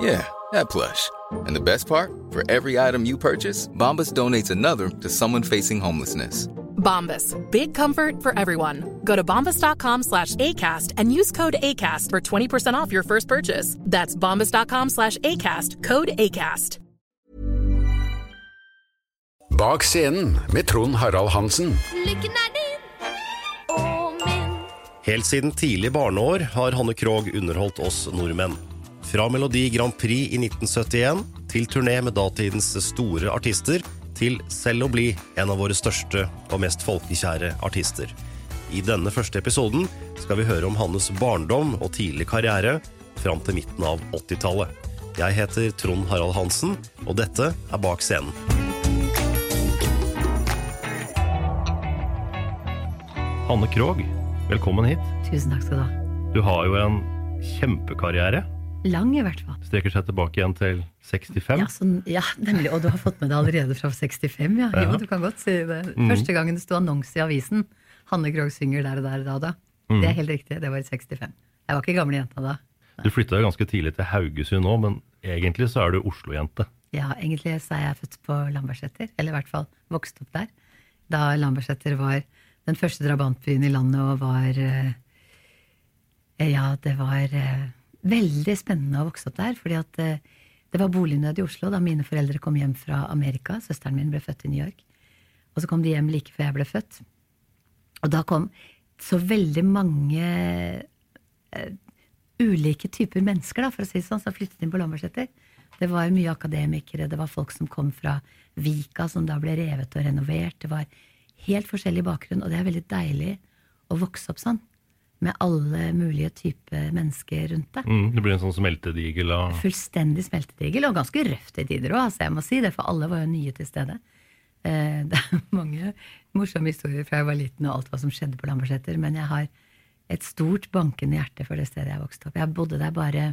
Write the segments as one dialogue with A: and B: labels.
A: Yeah, that plush. And the best part? For every item you purchase, Bombas donates another to someone facing homelessness.
B: Bombas. Big comfort for everyone. Go to bombas.com slash ACAST and use code ACAST for 20% off your first purchase. That's bombas.com slash ACAST. Code ACAST.
C: Bak scenen med Trond Harald Hansen.
D: Lykken er din og min.
E: Helt siden tidlig barneår har Hanne Krogh underholdt oss nordmenn. Fra Melodi Grand Prix i 1971 til turné med datidens store artister, til selv å bli en av våre største og mest folkekjære artister. I denne første episoden skal vi høre om Hannes barndom og tidlig karriere fram til midten av 80-tallet. Jeg heter Trond Harald Hansen, og dette er Bak scenen. Hanne Krogh, velkommen hit.
F: Tusen takk skal du ha.
E: Du har jo en kjempekarriere.
F: Lang i hvert fall.
E: Streker seg tilbake igjen til 65.
F: Ja, sånn, ja, nemlig. Og du har fått med det allerede fra 65, ja.
E: Ja.
F: Jo, du kan godt si det.
E: Mm.
F: Første gangen det sto annonse i avisen, Hanne Krogh synger der og der da og da.
E: Mm.
F: Det er helt riktig, det var i 65. Jeg var ikke gamle jenta da.
E: Du flytta jo ganske tidlig til Haugesund nå, men egentlig så er du Oslo-jente.
F: Ja, egentlig så er jeg født på Lambertseter, eller i hvert fall vokst opp der. Da Lambertseter var den første drabantbyen i landet og var eh, Ja, det var eh, veldig spennende å vokse opp der, fordi at eh, det var bolignød i Oslo da mine foreldre kom hjem fra Amerika. Søsteren min ble født i New York. Og så kom de hjem like før jeg ble født. Og da kom så veldig mange eh, ulike typer mennesker, da, for å si det sånn, som flyttet inn på Lambertseter. Det var mye akademikere, det var folk som kom fra Vika, som da ble revet og renovert. Det var helt forskjellig bakgrunn, og det er veldig deilig å vokse opp sånn. Med alle mulige typer mennesker rundt deg.
E: Mm, det blir en sånn smeltedigel av
F: Fullstendig smeltedigel, og ganske røft til tider òg, altså jeg må si det, for alle var jo nye til stede. Eh, Det er mange morsomme historier fra jeg var liten og alt hva som skjedde på Lambertseter, men jeg har et stort bankende hjerte for det stedet jeg vokste opp. Jeg bodde der bare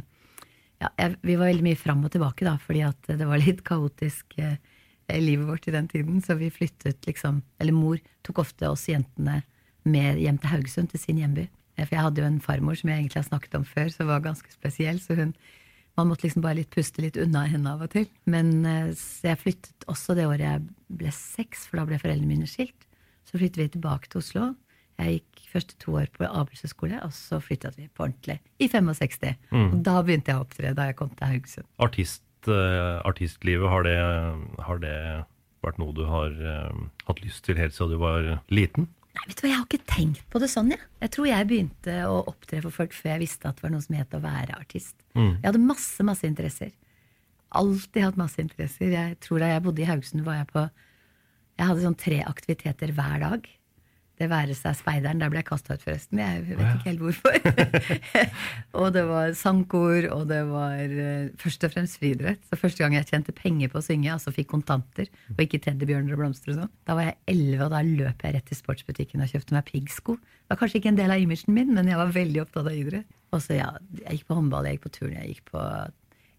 F: ja, jeg, Vi var veldig mye fram og tilbake, da, fordi at det var litt kaotisk eh, livet vårt i den tiden. Så vi flyttet liksom Eller mor tok ofte oss jentene med hjem til Haugesund, til sin hjemby. Eh, For jeg hadde jo en farmor som jeg egentlig har snakket om før, som var ganske spesiell. Så hun man måtte liksom bare litt puste litt unna henne av og til. Men eh, jeg flyttet også det året jeg ble seks, for da ble foreldrene mine skilt. Så flyttet vi tilbake til Oslo. Jeg gikk første to år på Abelsø skole, og så flyttet vi på ordentlig i 65.
E: Mm.
F: Og da begynte jeg å opptre, da jeg kom til Haugesund.
E: artist, uh, artistlivet. Har det, har det vært noe du har uh, hatt lyst til helt siden du var liten?
F: Nei, vet du hva, Jeg har ikke tenkt på det sånn. Jeg, jeg tror jeg begynte å opptre for folk før jeg visste at det var noe som het å være artist.
E: Mm.
F: Jeg hadde masse, masse interesser. Alltid hatt masse interesser. Jeg tror Da jeg bodde i Haugesund, var jeg på Jeg hadde sånn tre aktiviteter hver dag. Det være seg speideren. Der ble jeg kasta ut, forresten. Jeg vet ikke helt hvorfor. og det var sangkor, og det var eh, først og fremst friidrett. Så første gang jeg tjente penger på å synge, altså fikk kontanter, og ikke teddybjørner og blomster og sånn, da var jeg elleve, og da løp jeg rett til sportsbutikken og kjøpte meg piggsko. Det var kanskje ikke en del av imagen min, men jeg var veldig opptatt av idrett. Og så ja, jeg gikk på håndball, jeg gikk på turn, jeg gikk på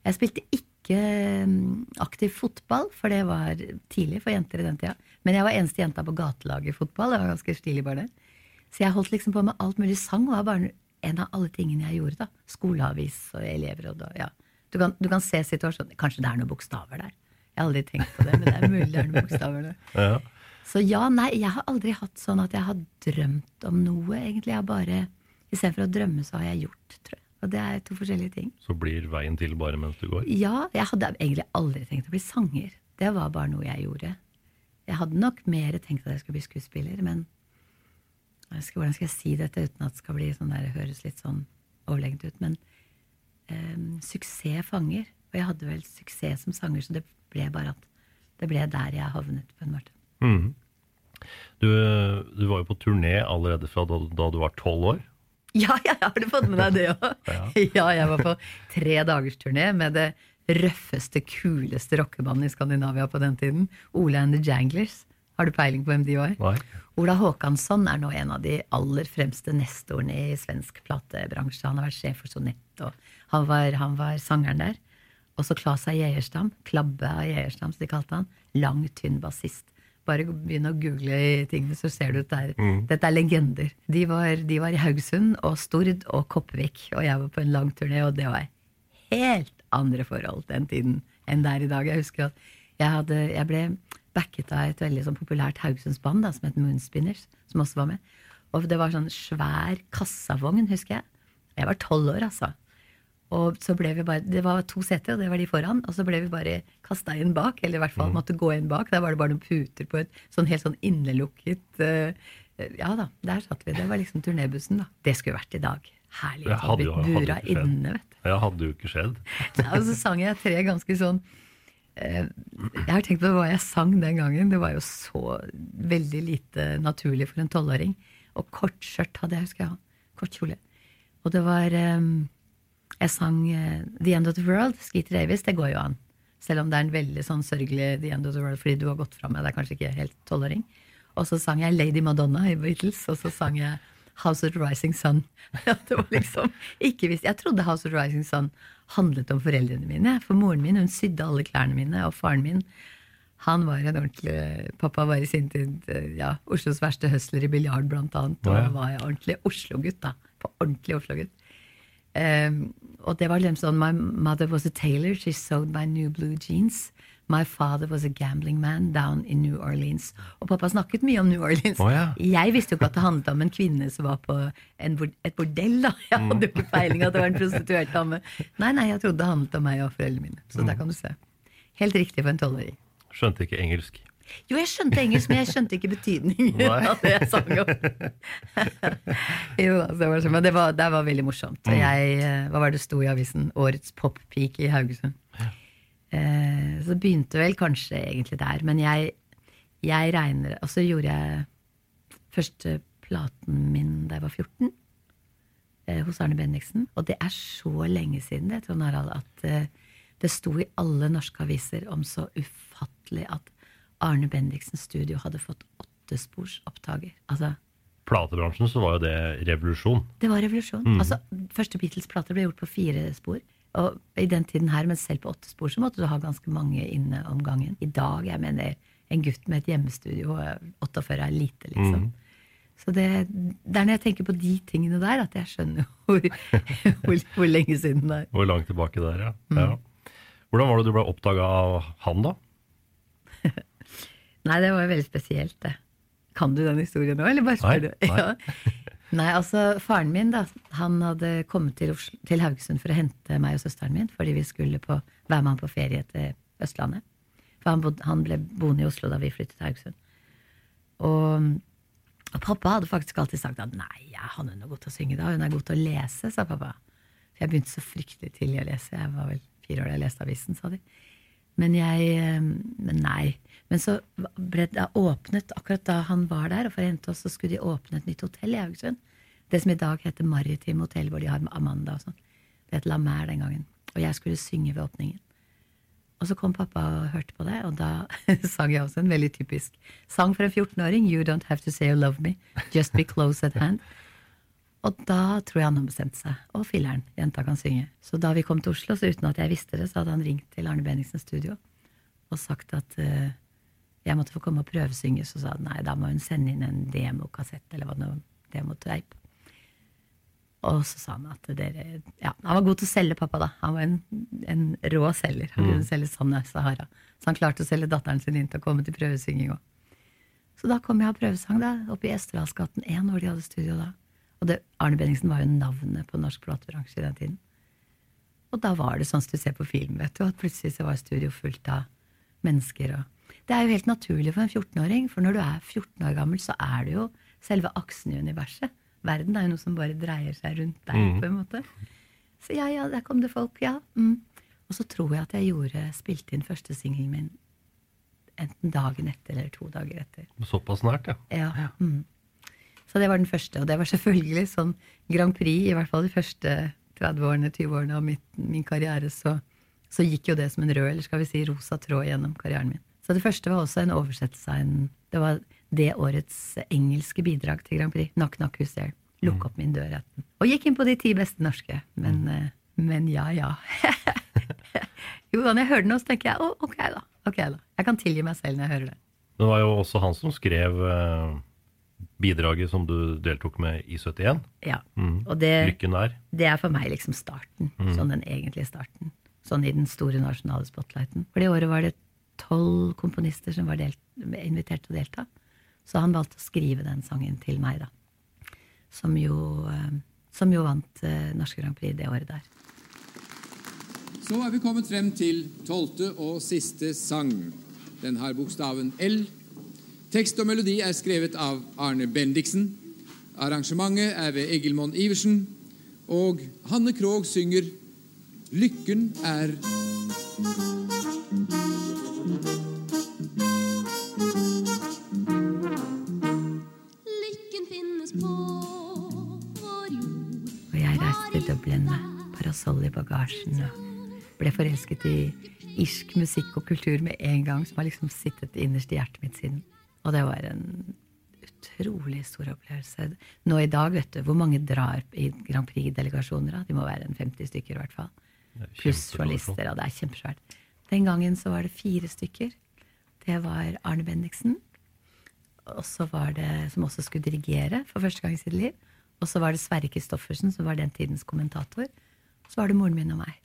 F: Jeg spilte ikke mm, aktiv fotball, for det var tidlig for jenter i den tida. Men jeg var eneste jenta på gatelaget i fotball. Det var ganske stilig bare det. Så jeg holdt liksom på med alt mulig. Sang var bare en av alle tingene jeg gjorde. da. Skoleavis og elevråd og ja. Du kan, du kan se situasjonen Kanskje det er noen bokstaver der. Jeg har aldri tenkt på det, men det er mulig det er noen bokstaver der.
G: Ja.
F: Så ja, nei, jeg har aldri hatt sånn at jeg har drømt om noe, egentlig. Jeg har bare Istedenfor å drømme, så har jeg gjort, tror jeg. Og det er to forskjellige ting.
G: Så blir veien til bare mens du går.
F: Ja, jeg hadde egentlig aldri tenkt å bli sanger. Det var bare noe jeg gjorde. Jeg hadde nok mer tenkt at jeg skulle bli skuespiller, men jeg skal, hvordan skal jeg si dette uten at det skal bli sånn der, høres litt sånn overlegent ut? Men um, suksess fanger. Og jeg hadde vel suksess som sanger, så det ble bare at det ble der jeg havnet, på en måte.
G: Mm. Du, du var jo på turné allerede fra da, da du var tolv år.
F: Ja, ja, har du fått med deg det òg? Ja. jeg var på tre dagers turné med det røffeste, kuleste rockebandet i Skandinavia på den tiden. Ola and the Janglers. Har du peiling på hvem de var?
G: Nei.
F: Ola Håkansson er nå en av de aller fremste nestorene i svensk platebransje. Han har vært sjef for Sonett, og han var, han var sangeren der. Og så Klas av Gjeierstam, Klabbe av Gjeierstam, som de kalte han. Lang, tynn bassist. Bare begynn å google i tingene, så ser du at det er, dette er legender. De var, de var i Haugesund og Stord og Kopervik, og jeg var på en lang turné, og det var helt andre forhold den tiden enn det er i dag. Jeg husker at jeg, hadde, jeg ble backet av et veldig sånn populært Haugesundsband da, som het Moonspinners, som også var med. Og det var sånn svær kassavogn, husker jeg. Jeg var tolv år, altså. Og så ble vi bare, Det var to seter, og det var de foran. Og så ble vi bare kasta inn bak, eller i hvert fall måtte gå inn bak. Der var det bare noen puter på et sånn helt sånn innelukket uh, Ja da, der satt vi. Det var liksom turnébussen, da. Det skulle vært i dag. Herlig. Jeg
G: hadde jo- hadde
F: bura
G: skjedd.
F: inne, vet du.
G: Jeg hadde jo ikke skjedd.
F: Ja, og så sang jeg tre ganske sånn uh, Jeg har tenkt på hva jeg sang den gangen. Det var jo så veldig lite naturlig for en tolvåring. Og kort skjørt hadde jeg, husker jeg. Kort kjole. Og det var eh, Jeg sang eh, The End of the World, Skeeter Davis. Det går jo an. Selv om det er en veldig sånn sørgelig The End of the World fordi du har gått fra meg. Det er kanskje ikke helt tolvåring. Og så sang jeg Lady Madonna i Beatles, og så sang jeg House of the Rising Sun. det var liksom ikke visst. Jeg trodde House of the Rising Sun handlet om foreldrene mine. For moren min hun sydde alle klærne mine, og faren min han var en ordentlig Pappa var i sin tid ja, Oslos verste hustler i biljard, blant annet. Og var en ordentlig Oslo-gutt, da. På ordentlig Oslo-gutt. Um, og det var liksom sånn My mother was a tailor. She sewed my new blue jeans. My father was a gambling man down in New Orleans. Og pappa snakket mye om New Orleans.
G: Oh, ja.
F: Jeg visste jo ikke at det handlet om en kvinne som var på en, et bordell. da. Jeg hadde jo ikke peiling at det var en prostituert dame. Nei, nei, jeg trodde det handlet om meg og foreldrene mine. Så der kan du se. Helt riktig for en tolvåring.
G: Skjønte ikke engelsk.
F: Jo, jeg skjønte engelsk, men jeg skjønte ikke betydningen av det jeg sang om. jo, altså, det var det var, det var veldig morsomt. Og jeg, eh, hva var det sto i avisen? Årets pop-peak i Haugesund. Eh, så begynte vel kanskje egentlig der, men jeg, jeg regner Og så gjorde jeg første platen min da jeg var 14, eh, hos Arne Bendiksen. Og det er så lenge siden det, Trond Harald, at eh, det sto i alle norske aviser om så ufattelig at Arne Bendiksens studio hadde fått åttesporsopptaker. Altså,
G: Platebransjen så var jo det revolusjon.
F: det var revolusjon. Altså, første Beatles-plater ble gjort på fire spor. Og i den tiden her, men selv på åtte spor, så måtte du ha ganske mange inne om gangen. I dag, jeg mener, en gutt med et hjemmestudio, eh, 48 er lite, liksom. Så det, det er når jeg tenker på de tingene der, at jeg skjønner hvor, hvor, hvor lenge siden det er.
G: Hvor langt tilbake der, ja. ja. Hvordan var det du ble oppdaga av han, da?
F: Nei, det var jo veldig spesielt, det. Kan du den historien nå, eller bare spør
G: Nei,
F: du?
G: nei.
F: Ja. Nei, altså, faren min, da, han hadde kommet til, Oslo, til Haugesund for å hente meg og søsteren min, fordi vi skulle på, være med han på ferie til Østlandet. For han, bod, han ble boende i Oslo da vi flyttet til Haugesund. Og, og pappa hadde faktisk alltid sagt at nei, ja, han er god til å synge da, hun er god til å lese, sa pappa. For jeg begynte så fryktelig tidlig å lese. Jeg var vel fire år da jeg leste avisen, sa de. Men jeg eh, Men nei. Men så ble det åpnet, akkurat da han var der, og for å hente oss, så skulle de åpne et nytt hotell i Haugesund. Det som i dag heter Maritim hotell, hvor de har Amanda og sånn. Det het La Mer den gangen. Og jeg skulle synge ved åpningen. Og så kom pappa og hørte på det, og da sang jeg også en veldig typisk sang for en 14-åring. You don't have to say you love me, just be close at hand. Og da tror jeg han har bestemt seg. Å, filler'n, jenta kan synge. Så da vi kom til Oslo, så uten at jeg visste det, så hadde han ringt til Arne Benningsens studio og sagt at uh, jeg måtte få komme og prøvesynge. Så sa han nei, da må hun sende inn en demokassett, eller hva det var, demoteip. Og så sa han at dere Ja, han var god til å selge, pappa, da. Han var en, en rå selger. Han kunne selge Sanne Sahara. Så han klarte å selge datteren sin inn til å komme til prøvesynging òg. Så da kom jeg og prøvesang da, oppe i Esterdalsgaten 1, hvor de hadde studio da. Og det, Arne Benningsen var jo navnet på norsk platebransje i den tiden. Og da var det sånn som du ser på film, vet du, at plutselig så var studio fullt av mennesker. Og det er jo helt naturlig for en 14-åring, for når du er 14 år gammel, så er du jo selve aksen i universet. Verden er jo noe som bare dreier seg rundt deg,
G: Mm.
F: på en måte. Så ja, ja, der kom det folk, ja. Mm. Og så tror jeg at jeg gjorde, spilte inn første singelen min enten dagen etter eller to dager etter.
G: Såpass nært, ja.
F: Ja. Mm. Så det var den første, og det var selvfølgelig sånn Grand Prix, i hvert fall de første 30-årene, 20-årene av mitt, min karriere, så, så gikk jo det som en rød, eller skal vi si rosa tråd gjennom karrieren min. Så det første var også en oversettelse av en Det var det årets engelske bidrag til Grand Prix. Knock Knock Who's There. Lukk opp min dør. Og gikk inn på de ti beste norske. Men, mm. men ja, ja. jo, når jeg hører den nå, så tenker jeg å, ok, da. ok da. Jeg kan tilgi meg selv når jeg hører det.
G: Det var jo også han som skrev eh, bidraget som du deltok med i 71.
F: Ja.
G: Mm.
F: Og det,
G: Lykken er.
F: det er for meg liksom starten. Sånn den egentlige starten. Sånn i den store nasjonale spotlighten. For det året var det tolv komponister som var delt, invitert til å delta. Så han valgte å skrive den sangen til meg, da. Som jo, eh, som jo vant eh, Norske Grand Prix det året der.
H: Så er vi kommet frem til tolvte og siste sang. Den har bokstaven L. Tekst og melodi er skrevet av Arne Bendiksen. Arrangementet er ved Egilmond Iversen. Og Hanne Krogh synger 'Lykken er'
D: Lykken finnes på vår jord.
F: Og jeg reiste til Dublin med parasoll i bagasjen og ble forelsket i irsk musikk og kultur med en gang, som har liksom sittet innerst i hjertet mitt siden. Og det var en utrolig stor opplevelse. Nå i dag, vet du, hvor mange drar i Grand Prix-delegasjoner? De må være en 50 stykker i hvert fall. Pluss journalister, og det er kjempesvært. Den gangen så var det fire stykker. Det var Arne Bendiksen, og så var det, som også skulle dirigere for første gang i sitt liv. Og så var det Sverre Kristoffersen, som var den tidens kommentator. Så var det moren min og meg.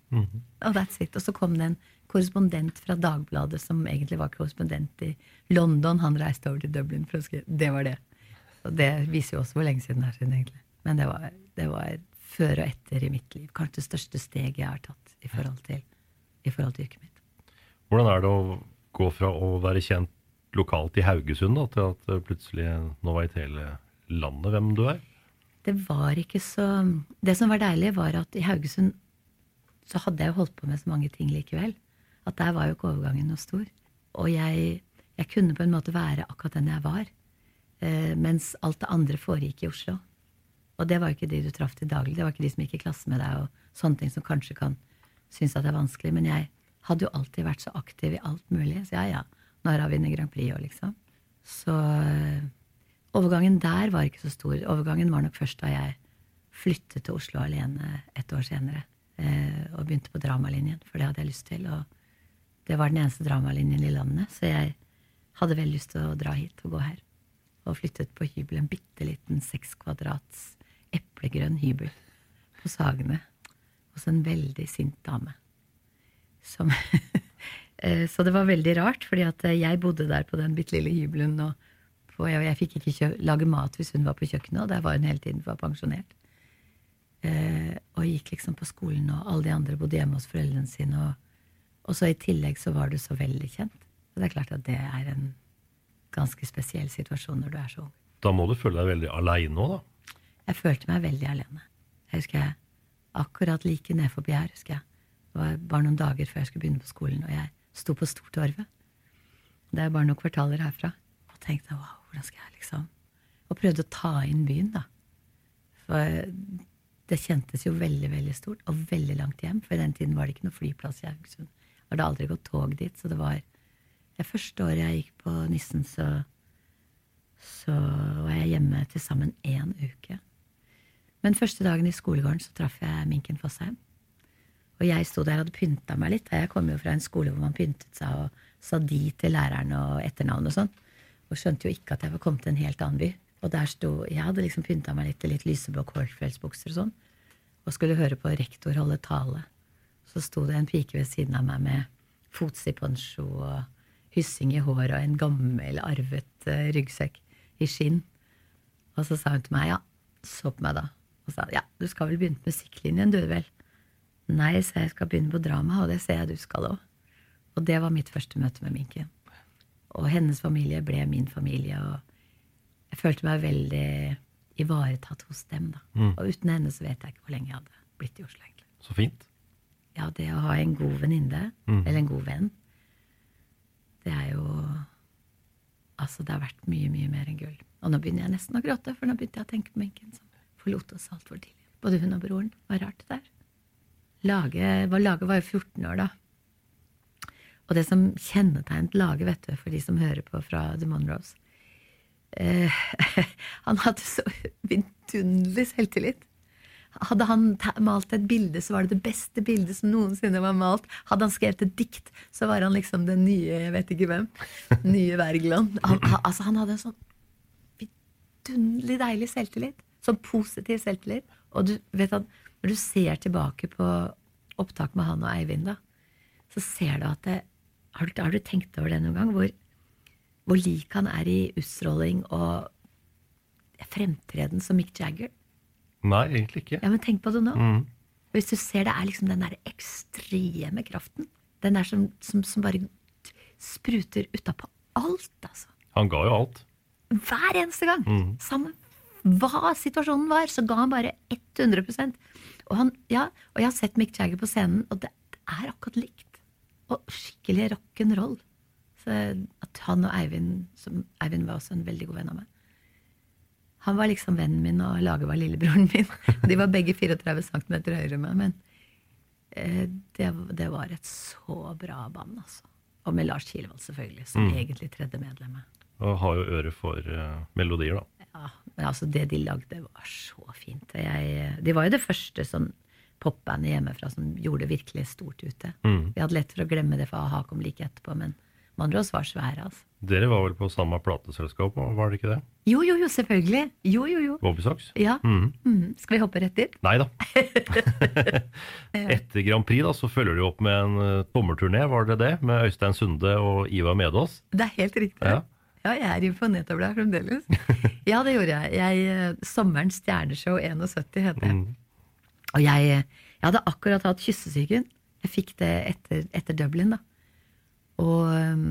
F: Og that's it. Og så kom det en korrespondent fra Dagbladet som egentlig var korrespondent i London. Han reiste over til Dublin for å skrive. Det var det. Og det viser jo også hvor lenge siden det er siden, egentlig. Men det var, det var før og etter i mitt liv. Kanskje det største steget jeg har tatt i forhold til, i forhold til yrket mitt.
G: Hvordan er det å gå fra å være kjent lokalt i Haugesund da, til at plutselig nå vet hele landet hvem du er?
F: Det var ikke så Det som var deilig, var at i Haugesund så hadde jeg jo holdt på med så mange ting likevel. At der var jo ikke overgangen noe stor. Og jeg, jeg kunne på en måte være akkurat den jeg var. Eh, mens alt det andre foregikk i Oslo. Og det var ikke de du traff til daglig. Det var ikke de som gikk i klasse med deg, og sånne ting som kanskje kan synes at det er vanskelig. Men jeg hadde jo alltid vært så aktiv i alt mulig. Så ja, ja, nå har jeg vunnet Grand Prix òg, liksom. Så eh, overgangen der var ikke så stor. Overgangen var nok først da jeg flyttet til Oslo alene et år senere. Eh, og begynte på dramalinjen, for det hadde jeg lyst til. Og det var den eneste dramalinjen i landet, så jeg hadde veldig lyst til å dra hit og gå her. Og flyttet på hybel, en bitte liten seks kvadrats eplegrønn hybel på Sagene hos en veldig sint dame. Som Eh, Så det var veldig rart, fordi at jeg bodde der på den bitte lille hybelen, og på, jeg, jeg fikk ikke lage mat hvis hun var på kjøkkenet, og der var hun hele tiden, for hun var pensjonert. Eh, og gikk liksom på skolen, og alle de andre bodde hjemme hos foreldrene sine. Og, og så i tillegg så var du så veldig kjent. Og det er klart at det er en ganske spesiell situasjon når du er så ung.
G: Da må du føle deg veldig aleine òg, da.
F: Jeg følte meg veldig alene. Jeg husker jeg akkurat like ned forbi her, husker jeg. Det var bare noen dager før jeg skulle begynne på skolen, og jeg sto på Stortorvet. Det er bare noen kvartaler herfra. Og tenkte wow, hvordan skal jeg liksom Og prøvde å ta inn byen, da. For det kjentes jo veldig, veldig stort, og veldig langt hjem. For i den tiden var det ikke noe flyplass i Haugesund. Det hadde aldri gått tog dit, så det var Det første året jeg gikk på Nissen, så så var jeg hjemme til sammen én uke. Men første dagen i skolegården så traff jeg Minken Fossheim. Og jeg sto der og hadde pynta meg litt. Jeg kom jo fra en skole hvor man pyntet seg og sa de til læreren og etternavn og sånn. Og skjønte jo ikke at jeg var kommet til en helt annen by. Og der sto Jeg hadde liksom pynta meg litt i litt lyseblå cornflakesbukser og sånn. og skulle høre på rektor holde tale. Så sto det en pike ved siden av meg med fotsi-poncho og hyssing i håret og en gammel, arvet eh, ryggsekk i skinn. Og så sa hun til meg, ja, så på meg da, og sa ja, du skal vel begynne på musikklinjen, du vel? Nei, så jeg skal begynne på drama, og det ser jeg du skal òg. Og det var mitt første møte med Minken. Og hennes familie ble min familie, og jeg følte meg veldig ivaretatt hos dem. da.
G: Mm.
F: Og uten henne så vet jeg ikke hvor lenge jeg hadde blitt i Oslo. egentlig.
G: Så fint.
F: Ja, det å ha en god venninne,
G: Mm.
F: eller en god venn, det er jo Altså, det har vært mye, mye mer enn gull. Og nå begynner jeg nesten å gråte, for nå begynte jeg å tenke på Minken, som forlot oss altfor tidlig. Både hun og broren. Var rart det der. Lage, var, laget var jo 14 år da. Og det som kjennetegnet laget, vet du, for de som hører på fra The Monroes eh, Han hadde så vidunderlig selvtillit. Hadde han malt et bilde, så var det det beste bildet som noensinne var malt. Hadde han skrevet et dikt, så var han liksom den nye jeg vet ikke hvem. Nye Wergeland. Han, altså, han hadde en sånn vidunderlig deilig selvtillit. Sånn positiv selvtillit. Og du vet at når du ser tilbake på opptak med han og Eivind, da, så ser du at det Har du, har du tenkt over det noen gang? Hvor, hvor lik han er i utstråling og fremtreden som Mick Jagger?
G: Nei, egentlig ikke.
F: Ja, men tenk på det nå.
G: Mm.
F: Hvis du ser det er liksom den der ekstreme kraften. Den der som, som, som bare spruter utapå alt, altså.
G: Han ga jo alt.
F: Hver eneste gang.
G: Mm.
F: Samme hva situasjonen var, så ga han bare 100 og, han, ja, og jeg har sett Mick Jagger på scenen, og det er akkurat likt. Og skikkelig rock'n'roll. Så at han og Eivind som, Eivind var også en veldig god venn av meg. Han var liksom vennen min, og Lage var lillebroren min. De var begge 34 cm høyere enn meg, men eh, det, det var et så bra band, altså. Og med Lars Kilevold, selvfølgelig, som
G: Mm.
F: egentlig tredje medlemmet.
G: Og har jo øre for uh, melodier, da.
F: Ja, men altså det de lagde var så fint. Jeg, de var jo det første sånn popbandet hjemmefra som gjorde det virkelig stort ute.
G: Mm.
F: Vi hadde lett for å glemme det, for a-ha kom like etterpå, men Monroes var svære, altså.
G: Dere var vel på samme plateselskap, var det ikke det?
F: Jo, jo, jo, selvfølgelig. Jo, jo, jo.
G: Bobbysocks?
F: Ja.
G: Mm.
F: Mm. Skal vi hoppe rett dit?
G: Nei da. Etter Grand Prix da, så følger du opp med en tommelturné, var det det? Med Øystein Sunde og Ivar Medås.
F: Det er helt riktig.
G: Ja.
F: Ja, jeg er imponert over deg fremdeles. Ja, det gjorde jeg. jeg eh, Sommerens stjerneshow 71 heter det.
G: Mm.
F: Og jeg, jeg hadde akkurat hatt kyssesyken. Jeg fikk det etter, etter Dublin, da. Og um,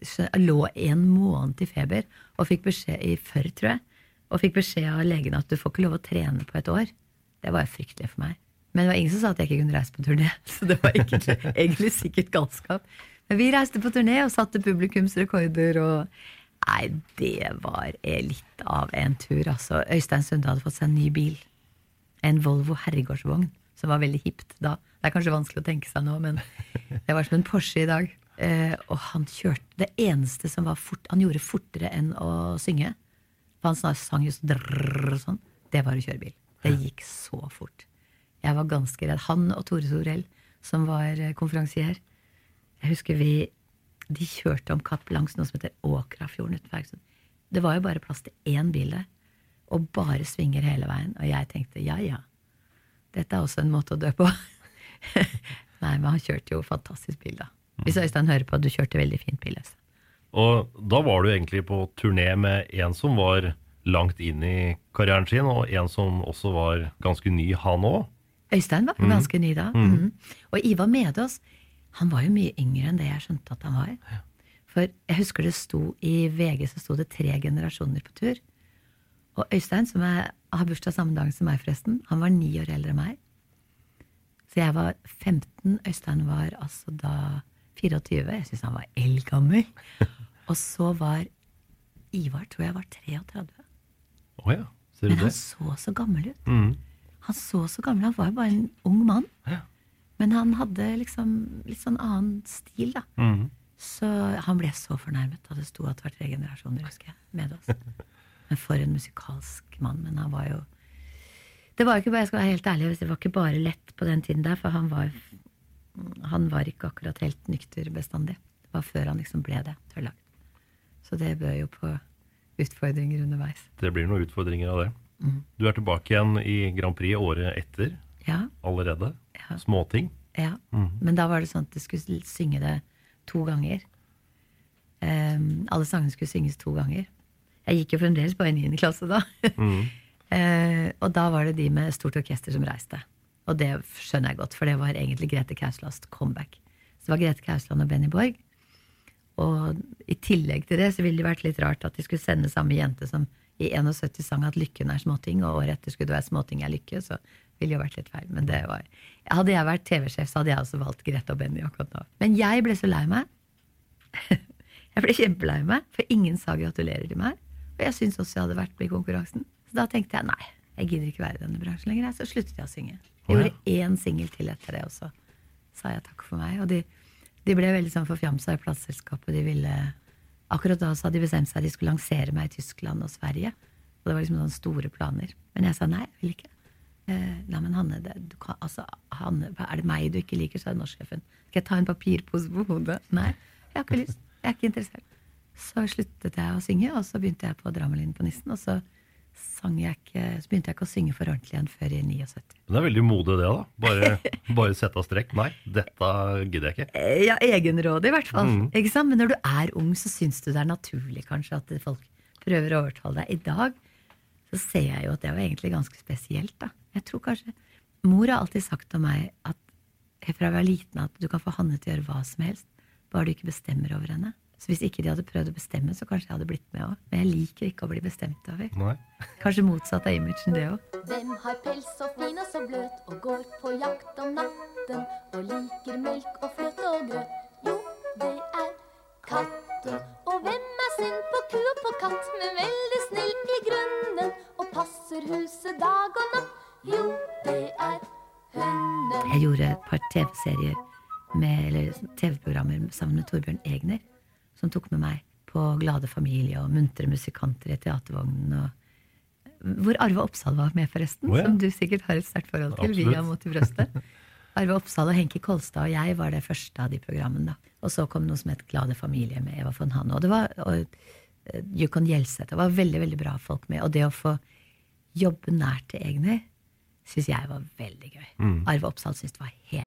F: jeg lå en måned i feber og fikk beskjed i før, tror jeg. Og fikk beskjed av legen at du får ikke lov å trene på et år. Det var fryktelig for meg. Men det var ingen som sa at jeg ikke kunne reise på turné. Så det var ikke, egentlig sikkert galskap. Men vi reiste på turné og satte publikumsrekorder og Nei, det var eh, litt av en tur, altså. Øystein Sunde hadde fått seg en ny bil. En Volvo herregårdsvogn, som var veldig hipt da. Det er kanskje vanskelig å tenke seg nå, men det var som en Porsche i dag. Eh, og han kjørte Det eneste som var fort Han gjorde fortere enn å synge. For han sang jo sånn. Det var å kjøre bil. Det gikk så fort. Jeg var ganske redd. Han og Tore Sorell, som var eh, konferansier. Jeg husker vi De kjørte om kapp langs noe som heter Åkrafjorden utenfor Haugesund. Det var jo bare plass til én bil der, og bare svinger hele veien. Og jeg tenkte ja, ja, dette er også en måte å dø på. Nei, men han kjørte jo fantastisk bil, da. Hvis Øystein hører på, du kjørte veldig fint bil. Øystein.
G: Og da var du egentlig på turné med en som var langt inn i karrieren sin, og en som også var ganske ny, han òg.
F: Øystein var
G: mm.
F: ganske ny da.
G: Mm.
F: Mm. Og Ivar Medås, han var jo mye yngre enn det jeg skjønte at han var. For jeg husker det sto i VG så sto det tre generasjoner på tur. Og Øystein, som er, har bursdag samme dag som meg, forresten, han var ni år eldre enn meg. Så jeg var 15, Øystein var altså da 24. Jeg syns han var eldgammel. Og så var Ivar, tror jeg var 33.
G: Oh ja,
F: Men han
G: det?
F: så så gammel ut.
G: Mm.
F: Han så så gammel Han var jo bare en ung mann.
G: Ja.
F: Men han hadde liksom litt sånn annen stil, da.
G: Mm.
F: Så han ble så fornærmet da det sto at det var tre generasjoner, husker jeg, med oss. Men for en musikalsk mann. Men han var jo Det var ikke bare, jeg skal være helt ærlig, det var ikke bare lett på den tiden der, for han var Han var ikke akkurat helt nykter bestandig. Det var før han liksom ble det, tørrlagt. Så det bød jo på utfordringer underveis.
G: Det blir noen utfordringer av det.
F: Mm.
G: Du er tilbake igjen i Grand Prix året etter
F: Ja.
G: allerede. Småting.
F: Ja,
G: Mm.
F: men da var det sånn at du skulle synge det to ganger. Um, alle sangene skulle synges to ganger. Jeg gikk jo fremdeles bare i 9. klasse da. Eh, og da var det de med stort orkester som reiste. Og det skjønner jeg godt, for det var egentlig Grete Kauslands comeback. Så det var Grete Kausland og Benny Borg. Og i tillegg til det så ville det vært litt rart at de skulle sende samme jente som i 71 sang at lykken er småting, og året etter skulle det være småting er lykke, så ville jo vært litt feil. Men det var Hadde jeg vært TV-sjef, så hadde jeg også valgt Grete og Benny akkurat nå. Men jeg ble så lei meg. jeg ble kjempelei meg, for ingen sa gratulerer til meg. Og jeg syntes også jeg hadde vært med i konkurransen. Så da tenkte jeg nei, jeg gidder ikke være i denne bransjen lenger. Så sluttet jeg å synge. Jeg
G: ja.
F: gjorde én singel til etter det, og så sa jeg takk for meg. Og de, de ble veldig sånn forfjamsa i plateselskapet. De ville Akkurat da så hadde de bestemt seg at de skulle lansere meg i Tyskland og Sverige. Og det var liksom sånne store planer. Men jeg sa nei, jeg vil ikke. Eh, nei, men Hanne, det, du kan, altså, Hanne, er det meg du ikke liker, sa norsksjefen. Skal jeg ta en papirpose på hodet? Nei, jeg har ikke lyst. Jeg er ikke interessert. Så sluttet jeg å synge, og så begynte jeg på Dramalinen på Nissen. Og så, sang jeg ikke, så begynte jeg ikke å synge for ordentlig igjen før i 79.
G: Men det er veldig modig, det, da. Bare, bare sette av strekk. Nei, dette gidder jeg ikke.
F: Eh, Ja, egenrådig i hvert fall.
G: Mm.
F: Ikke sant? Men når du er ung, så syns du det er naturlig kanskje at folk prøver å overtale deg. I dag så ser jeg jo at det var egentlig ganske spesielt. da. Jeg tror kanskje, Mor har alltid sagt til meg at fra jeg var liten at du kan få Hanne til å gjøre hva som helst, bare du ikke bestemmer over henne. Så hvis ikke de hadde prøvd å bestemme, så kanskje jeg hadde blitt med òg. Men jeg liker ikke å bli bestemt over.
G: Nei.
F: Kanskje motsatt av imagen, det òg.
D: Hvem har pels så fin og så bløt og går på jakt om natten og liker melk og fløte og grøt? Jo, det er katten. Og hvem er sint på ku og på katt, men veldig snill i grunnen og passer huset dag og natt? Jo, det er hunden.
F: Jeg gjorde et par TV-serier eller TV-programmer sammen med Torbjørn Egner, som tok med meg på Glade familie og muntre musikanter i teatervognen. Og, hvor Arve Oppsal var med, forresten,
G: Oh, ja.
F: som du sikkert har et sterkt forhold til.
G: Absolutt.
F: via Mot i brøstet. Arve Oppsal og Henki Kolstad og jeg var det første av de programmene. da. Og så kom noe som het Glade familie med Eva von Hanne. Og det var og, eh, Yukon Gjelseth. Det var veldig veldig bra folk med. Og det å få jobbe nært til egne syns jeg var veldig gøy.
I: Mm.
F: Arve Oppsal syntes det var helt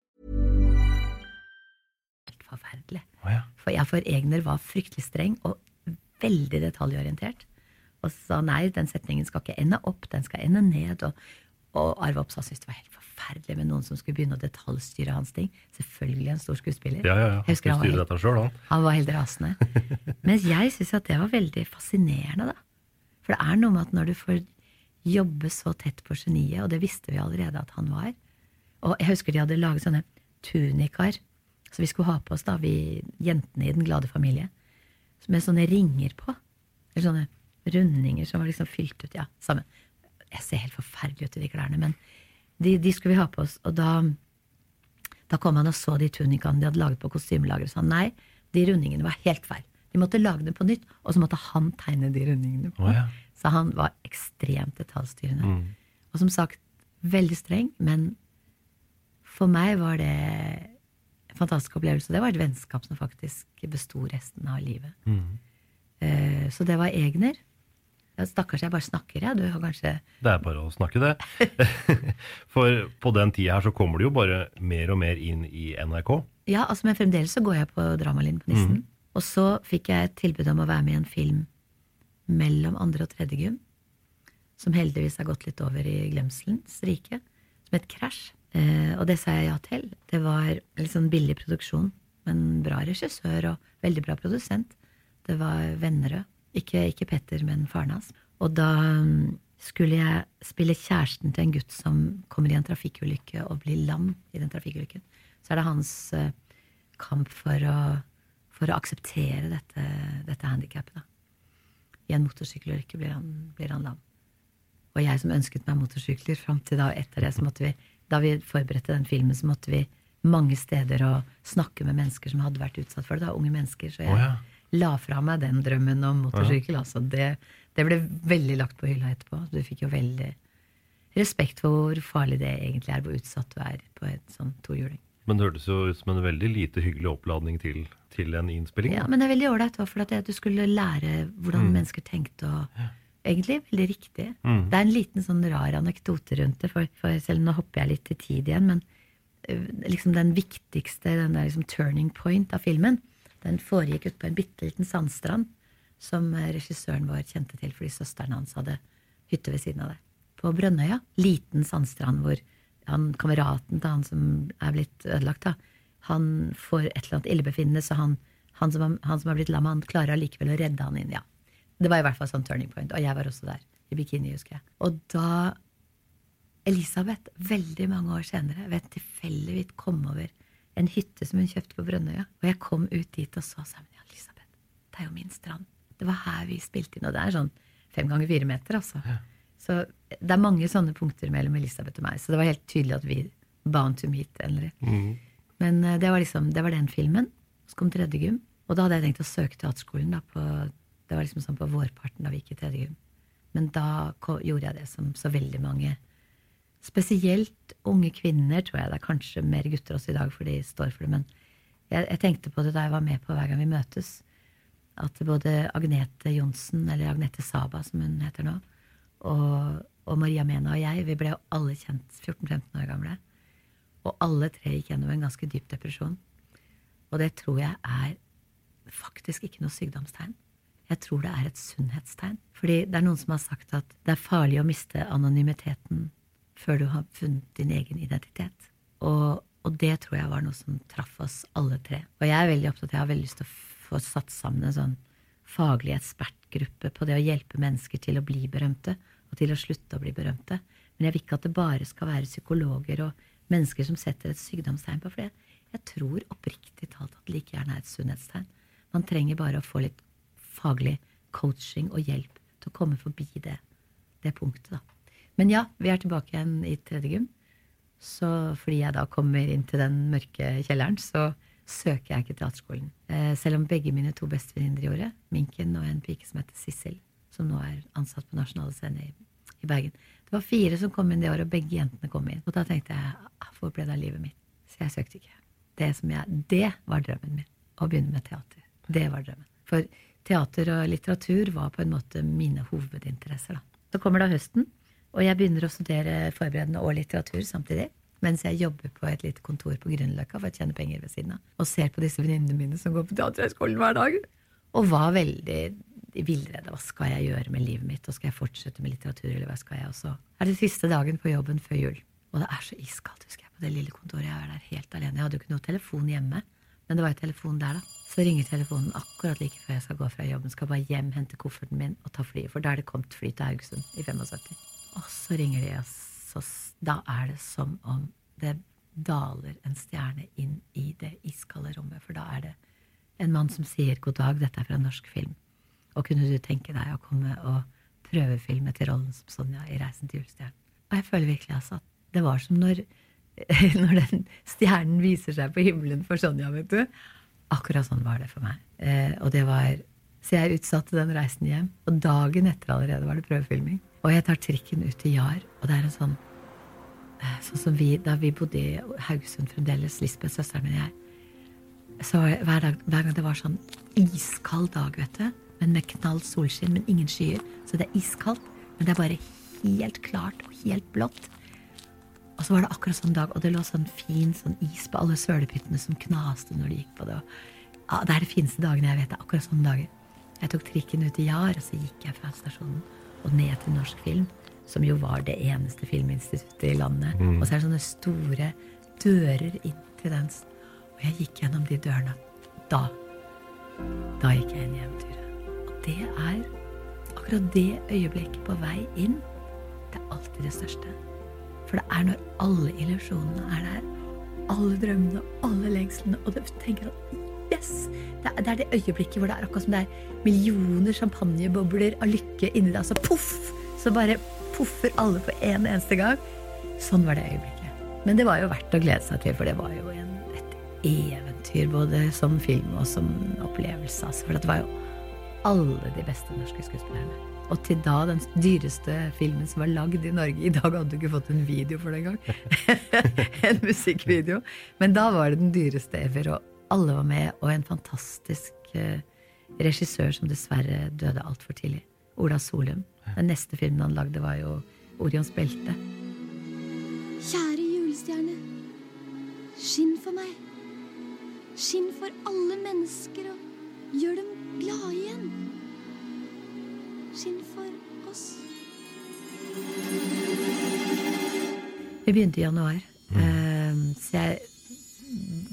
F: Forferdelig. For jeg for Egner var fryktelig streng og veldig detaljorientert. Og sa nei, den setningen skal ikke ende opp, den skal ende ned. Og, og Arve Oppsal syntes det var helt forferdelig med noen som skulle begynne å detaljstyre hans ting. Selvfølgelig en stor skuespiller.
G: Ja, ja, ja. Han
F: han var helt-
G: selv, han.
F: Han var helt rasende. Mens jeg syns at det var veldig fascinerende, da. For det er noe med at når du får jobbe så tett på geniet, og det visste vi allerede at han var Og jeg husker de hadde laget sånne tunikaer som vi skulle ha på oss, da, vi jentene i Den glade familie. Med sånne ringer på. Eller sånne rundinger som var liksom fylt ut. Ja, samme. Jeg ser helt forferdelig ut i de klærne, men de, de skulle vi ha på oss. Og da, da kom han og så de tunikaene de hadde laget på kostymelageret, og sa nei, de rundingene var helt feil. De måtte lage dem på nytt, og så måtte han tegne de rundingene på.
G: Oh, ja.
F: Så han var ekstremt detaljstyrende.
G: Mm.
F: Og som sagt, veldig streng, men for meg var det fantastisk opplevelse. Det var et vennskap som faktisk besto resten av livet.
G: Mm.
F: Eh, Så det var Egner. Ja, Stakkars, jeg bare snakker, jeg. Du har kanskje
G: Det er bare å snakke, det. For på den tida her så kommer du jo bare mer og mer inn i NRK.
F: Ja, altså, men fremdeles så går jeg på Dramalinjen på Nissen.
G: Mm.
F: Og så fikk jeg et tilbud om å være med i en film mellom andre og tredje gym, som heldigvis har gått litt over i glemselens rike, som het Crash. Eh, og det sa jeg ja til. Det var litt sånn billig produksjon, men bra regissør og veldig bra produsent. Det var Vennerød. Ikke, ikke Petter, men faren hans. Og da mm, skulle jeg spille kjæresten til en gutt som kommer i en trafikkulykke og blir lam i den trafikkulykken. Så er det hans eh, kamp for å, for å akseptere dette, dette handikappet. I en motorsykkelulykke blir blir han lam. Og jeg som ønsket meg motorsykler fram til da etter det, så måtte vi, da vi forberedte den filmen, så måtte vi mange steder og snakke med mennesker som hadde vært utsatt for det. da, Unge mennesker. Så jeg
G: oh, ja.
F: la fra meg den drømmen om motorsykkel. altså det, det ble veldig lagt på hylla etterpå. Du fikk jo veldig respekt for hvor farlig det egentlig er, hvor utsatt du er på et sånn tohjuling.
G: Men det hørtes jo ut som en veldig lite hyggelig oppladning til, til en innspilling.
F: Ja, men det er veldig ålreit for at du skulle lære hvordan
G: Mm.
F: mennesker tenkte. og Egentlig veldig riktig.
G: Mm.
F: Det er en liten sånn rar anekdote rundt det, for, for selv nå hopper jeg litt til tid igjen, men liksom den viktigste, den der liksom turning point av filmen, den foregikk ute på en bitte liten sandstrand som regissøren vår kjente til fordi søsteren hans hadde hytte ved siden av det. På Brønnøya. Liten sandstrand hvor han, kameraten til han som er blitt ødelagt, da, han får et eller annet illebefinnende, så han, han, som, han som har blitt lam, han klarer allikevel å redde han inn. ja. Det var i hvert fall sånn turning point, og jeg var også der. I bikini, husker jeg. Og da Elisabeth, veldig mange år senere, ved tilfeldigvis kom over en hytte som hun kjøpte på Brønnøya. Og jeg kom ut dit og så sammen. Ja, Elisabeth, det er jo min strand. Det var her vi spilte inn. Og det er sånn fem ganger fire meter, altså. Så det er mange sånne punkter mellom Elisabeth og meg. Så det var helt tydelig at vi bound to meet. Eller. Men eh, det var liksom, det var den filmen. Så kom tredje gym. Og da hadde jeg tenkt å søke teaterskolen. Da, på, det var liksom sånn på vårparten da vi gikk i tredje gym. Men da gjorde jeg det som så veldig mange Spesielt unge kvinner, tror jeg. Det er kanskje mer gutter også i dag, for de står for det. Men jeg, jeg tenkte på det da jeg var med på Hver gang vi møtes, at både Agnete Johnsen, eller Agnete Saba, som hun heter nå, og, og Maria Mena og jeg, vi ble jo alle kjent 14-15 år gamle. Og alle tre gikk gjennom en ganske dyp depresjon. Og det tror jeg er faktisk ikke noe sykdomstegn. Jeg tror det er et sunnhetstegn. Fordi det er noen som har sagt at det er farlig å miste anonymiteten før du har funnet din egen identitet. Og, og det tror jeg var noe som traff oss alle tre. Og jeg er veldig opptatt, jeg har veldig lyst til å få satt sammen en sånn faglig ekspertgruppe på det å hjelpe mennesker til å bli berømte, og til å slutte å bli berømte. Men jeg vil ikke at det bare skal være psykologer og mennesker som setter et sykdomstegn på. For jeg, tror oppriktig talt at det like gjerne er et sunnhetstegn. Man trenger bare å få litt faglig coaching og hjelp til å komme forbi det, det punktet. da. Men ja, vi er tilbake igjen i tredje gym. Så fordi jeg da kommer inn til den mørke kjelleren, så søker jeg ikke teaterskolen. Eh, selv om begge mine to bestevenninner gjorde, Minken og en pike som heter Sissel, som nå er ansatt på Nasjonale Scene i, Bergen. Det var fire som kom inn det året, og begge jentene kom inn. Og da tenkte jeg "Ah, hvor ble det av livet mitt? Så jeg søkte ikke. Det, jeg, det var drømmen min. Å begynne med teater. Det var drømmen. For teater og litteratur var på en måte mine hovedinteresser. da. Så kommer da høsten, og jeg begynner å studere forberedende og litteratur samtidig. Mens jeg jobber på et lite kontor på Grünerløkka for å tjene penger ved siden av. Og ser på disse venninnene mine som går på Teaterhøgskolen hver dag. Og var veldig villredd. Hva skal jeg gjøre med livet mitt? Og skal jeg fortsette med litteratur, eller hva skal jeg? også? Det er det siste dagen på jobben før jul. Og det er så iskaldt, husker jeg, på det lille kontoret. Jeg er der helt alene. Jeg hadde jo ikke noe telefon hjemme. Men det var jo telefon der, da. Så ringer telefonen akkurat like før jeg skal gå fra jobben. Skal bare hjem, hente kofferten min og ta flyet. For da er det kommet fly til Haugesund i 75. Og så ringer de, og så da er det som om det daler en stjerne inn i det iskalde rommet. For da er det en mann som sier 'god dag, dette er fra norsk film'. Og kunne du tenke deg å komme og prøvefilme til rollen som Sonja i 'Reisen til julestjernen'? Og jeg føler virkelig altså at det var som når, når den stjernen viser seg på himmelen for Sonja, vet du. Akkurat sånn var det for meg. Eh, og det var Så jeg utsatte den reisen hjem. Og dagen etter allerede var det prøvefilming. Og jeg tar trikken ut til Jar, og det er en sånn eh, Sånn som vi, da vi bodde i Haugesund fremdeles, Lisbeth, søsteren min og jeg, så hver, dag, hver gang det var sånn iskald dag, vet du, men med knall solskinn, men ingen skyer, så det er iskaldt, men det er bare helt klart og helt blått. Og så var det akkurat sånn dag, og det lå sånn fin sånn is på alle sølepyttene som knaste når de gikk på det. Ja, det er de fineste dagene jeg vet. Akkurat sånne dager. Jeg tok trikken ut i Jar, og så gikk jeg fra stasjonen og ned til norsk film. som jo var det eneste filminstituttet i landet.
G: Mm.
F: Og så er det sånne store dører inn til den. Og jeg gikk gjennom de dørene. Da da gikk jeg inn i eventyret. Og det er akkurat det øyeblikket på vei inn. Det er alltid det største. For det er når alle illusjonene er der, alle drømmene, alle lengslene, og du tenker at yes! Det er, det er det øyeblikket hvor det er akkurat som det er millioner champagnebobler av lykke inni deg, så poff! Så bare poffer alle på en eneste gang. Sånn var det øyeblikket. Men det var jo verdt å glede seg til, for det var jo en, et eventyr, både som film og som opplevelse. Altså, for det var jo alle de beste norske skuespillerne. Og til da den dyreste filmen som var lagd i Norge. I dag hadde du ikke fått en video for det engang. en musikkvideo. Men da var det den dyreste ever, og alle var med. Og en fantastisk eh, regissør som dessverre døde altfor tidlig. Ola Solum. Den neste filmen han lagde, var jo Orions belte.
D: Kjære julestjerne, skinn for meg. Skinn for alle mennesker og gjør dem glade igjen. Skinn for oss.
F: Vi begynte i januar. Eh, så jeg